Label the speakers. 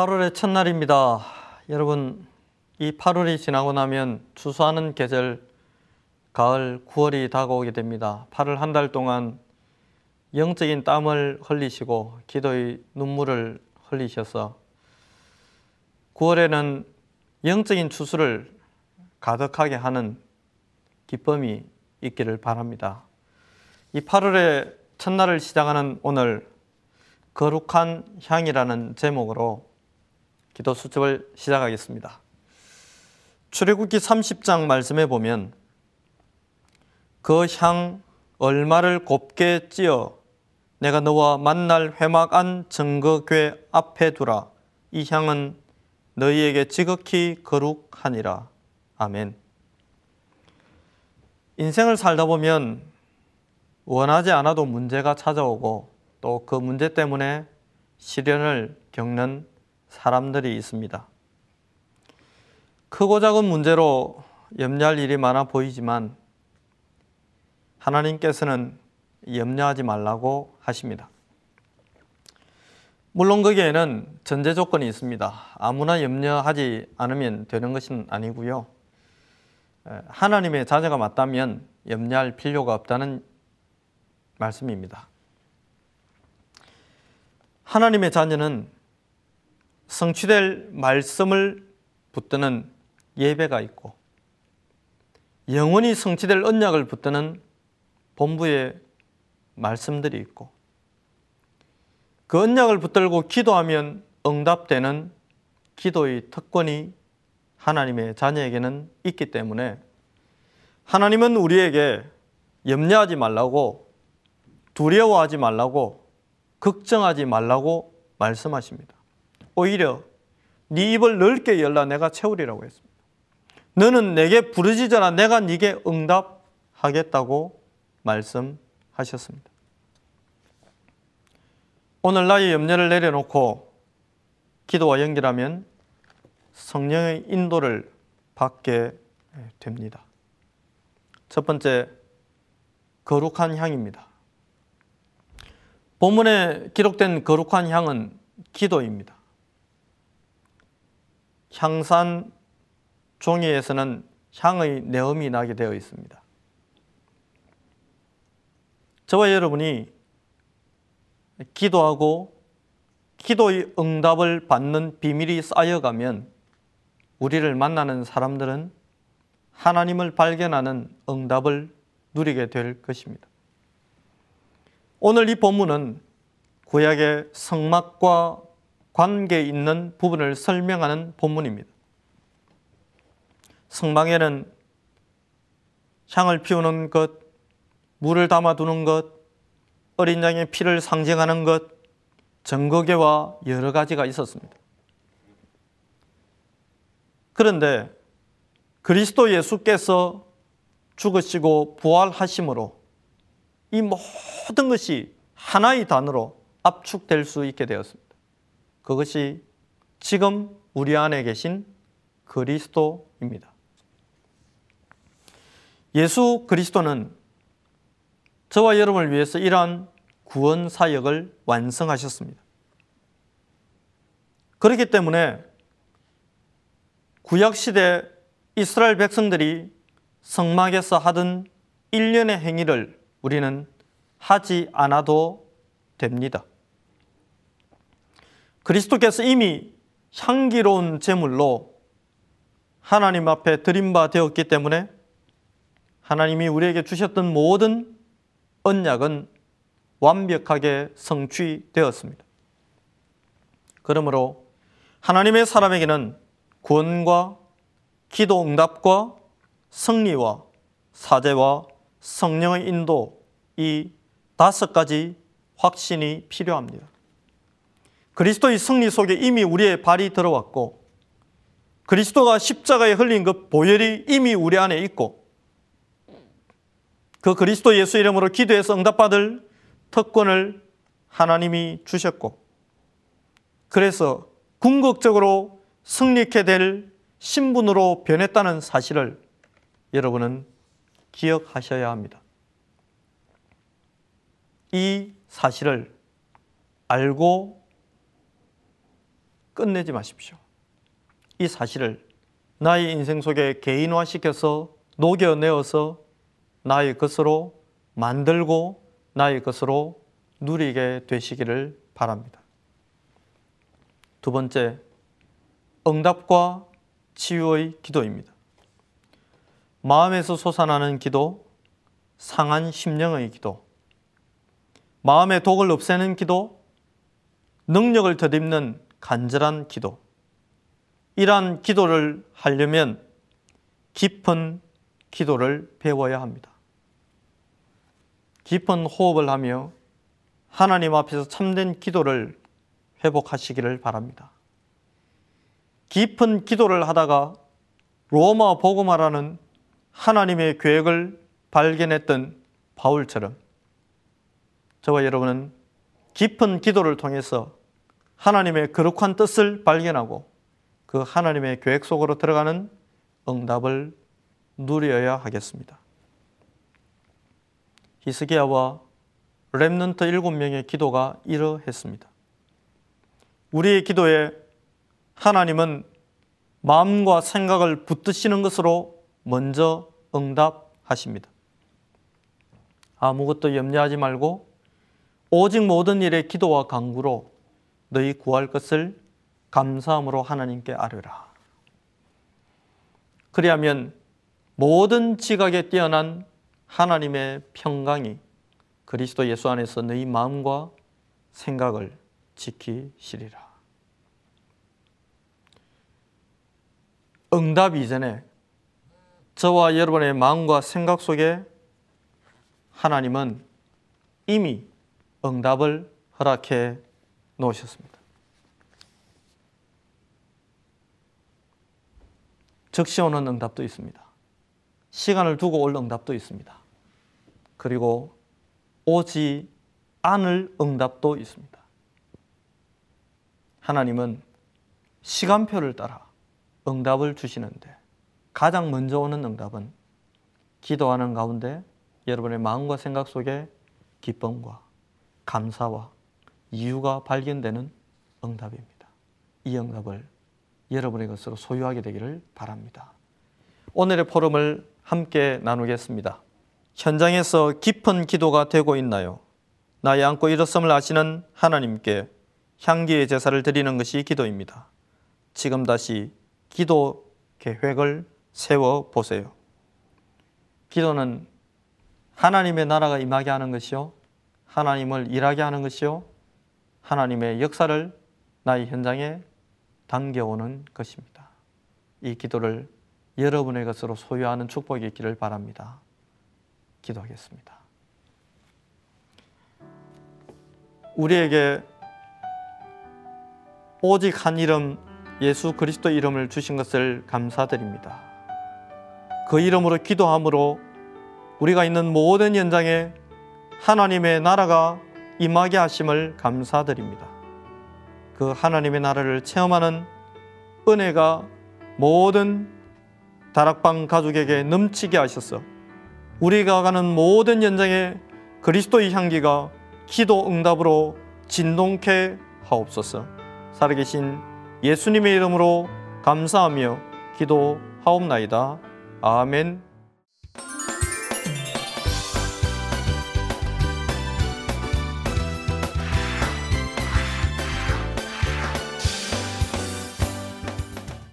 Speaker 1: 8월의 첫날입니다. 여러분, 이 8월이 지나고 나면 추수하는 계절 가을 9월이 다가오게 됩니다. 8월 한 달 동안 영적인 땀을 흘리시고 기도의 눈물을 흘리셔서 9월에는 영적인 추수를 가득하게 하는 기쁨이 있기를 바랍니다. 이 8월의 첫날을 시작하는 오늘 거룩한 향이라는 제목으로 기도 수첩을 시작하겠습니다. 출애굽기 30장 말씀에 보면 그 향 얼마를 곱게 찌어 내가 너와 만날 회막 안 증거궤 앞에 두라 이 향은 너희에게 지극히 거룩하니라 아멘. 인생을 살다 보면 원하지 않아도 문제가 찾아오고 또 그 문제 때문에 시련을 겪는 사람들이 있습니다. 크고 작은 문제로 염려할 일이 많아 보이지만 하나님께서는 염려하지 말라고 하십니다. 물론 거기에는 전제 조건이 있습니다. 아무나 염려하지 않으면 되는 것은 아니고요. 하나님의 자녀가 맞다면 염려할 필요가 없다는 말씀입니다. 하나님의 자녀는 성취될 말씀을 붙드는 예배가 있고 영원히 성취될 언약을 붙드는 본부의 말씀들이 있고 그 언약을 붙들고 기도하면 응답되는 기도의 특권이 하나님의 자녀에게는 있기 때문에 하나님은 우리에게 염려하지 말라고 두려워하지 말라고 걱정하지 말라고 말씀하십니다. 오히려 네 입을 넓게 열라 내가 채우리라고 했습니다. 너는 내게 부르짖어라 내가 네게 응답하겠다고 말씀하셨습니다. 오늘 나의 염려를 내려놓고 기도와 연결하면 성령의 인도를 받게 됩니다. 첫 번째, 거룩한 향입니다. 본문에 기록된 거룩한 향은 기도입니다. 향산 종이에서는 향의 내음이 나게 되어 있습니다. 저와 여러분이 기도하고 기도의 응답을 받는 비밀이 쌓여가면 우리를 만나는 사람들은 하나님을 발견하는 응답을 누리게 될 것입니다. 오늘 이 본문은 구약의 성막과 관계 있는 부분을 설명하는 본문입니다. 성막에는 향을 피우는 것, 물을 담아두는 것, 어린 양의 피를 상징하는 것, 정거계와 여러 가지가 있었습니다. 그런데 그리스도 예수께서 죽으시고 부활하심으로 이 모든 것이 하나의 단어로 압축될 수 있게 되었습니다. 그것이 지금 우리 안에 계신 그리스도입니다. 예수 그리스도는 저와 여러분을 위해서 이러한 구원 사역을 완성하셨습니다. 그렇기 때문에 구약시대 이스라엘 백성들이 성막에서 하던 일련의 행위를 우리는 하지 않아도 됩니다. 그리스도께서 이미 향기로운 제물로 하나님 앞에 드림 바 되었기 때문에 하나님이 우리에게 주셨던 모든 언약은 완벽하게 성취되었습니다. 그러므로 하나님의 사람에게는 구원과 기도 응답과 승리와 사제와 성령의 인도 이 다섯 가지 확신이 필요합니다. 그리스도의 승리 속에 이미 우리의 발이 들어왔고 그리스도가 십자가에 흘린 그 보혈이 이미 우리 안에 있고 그 그리스도 예수 이름으로 기도해서 응답받을 특권을 하나님이 주셨고 그래서 궁극적으로 승리케 될 신분으로 변했다는 사실을 여러분은 기억하셔야 합니다. 이 사실을 알고 끝내지 마십시오. 이 사실을 나의 인생 속에 개인화시켜서 녹여내어서 나의 것으로 만들고 나의 것으로 누리게 되시기를 바랍니다. 두 번째, 응답과 치유의 기도입니다. 마음에서 솟아나는 기도, 상한 심령의 기도, 마음의 독을 없애는 기도, 능력을 덧입는 간절한 기도. 이러한 기도를 하려면 깊은 기도를 배워야 합니다. 깊은 호흡을 하며 하나님 앞에서 참된 기도를 회복하시기를 바랍니다. 깊은 기도를 하다가 로마 복음화라는 하나님의 계획을 발견했던 바울처럼 저와 여러분은 깊은 기도를 통해서 하나님의 거룩한 뜻을 발견하고 그 하나님의 계획 속으로 들어가는 응답을 누려야 하겠습니다. 히스기야와 렘넌트 일곱 명의 기도가 이러했습니다. 우리의 기도에 하나님은 마음과 생각을 붙드시는 것으로 먼저 응답하십니다. 아무것도 염려하지 말고 오직 모든 일에 기도와 간구로 너희 구할 것을 감사함으로 하나님께 아뢰라. 그리하면 모든 지각에 뛰어난 하나님의 평강이 그리스도 예수 안에서 너희 마음과 생각을 지키시리라. 응답 이전에 저와 여러분의 마음과 생각 속에 하나님은 이미 응답을 허락해 놓으셨습니다. 즉시 오는 응답도 있습니다. 시간을 두고 올 응답도 있습니다. 그리고 오지 않을 응답도 있습니다. 하나님은 시간표를 따라 응답을 주시는데 가장 먼저 오는 응답은 기도하는 가운데 여러분의 마음과 생각 속에 기쁨과 감사와 이유가 발견되는 응답입니다. 이 응답을 여러분의 것으로 소유하게 되기를 바랍니다. 오늘의 포럼을 함께 나누겠습니다. 현장에서 깊은 기도가 되고 있나요? 나의 안고 일었음을 아시는 하나님께 향기의 제사를 드리는 것이 기도입니다. 지금 다시 기도 계획을 세워 보세요. 기도는 하나님의 나라가 임하게 하는 것이요. 하나님을 일하게 하는 것이요. 하나님의 역사를 나의 현장에 당겨오는 것입니다. 이 기도를 여러분의 것으로 소유하는 축복이 있기를 바랍니다. 기도하겠습니다. 우리에게 오직 한 이름 예수 그리스도 이름을 주신 것을 감사드립니다. 그 이름으로 기도함으로 우리가 있는 모든 현장에 하나님의 나라가 임하게 하심을 감사드립니다. 그 하나님의 나라를 체험하는 은혜가 모든 다락방 가족에게 넘치게 하셔서 우리가 가는 모든 현장에 그리스도의 향기가 기도 응답으로 진동케 하옵소서. 살아계신 예수님의 이름으로 감사하며 기도하옵나이다. 아멘.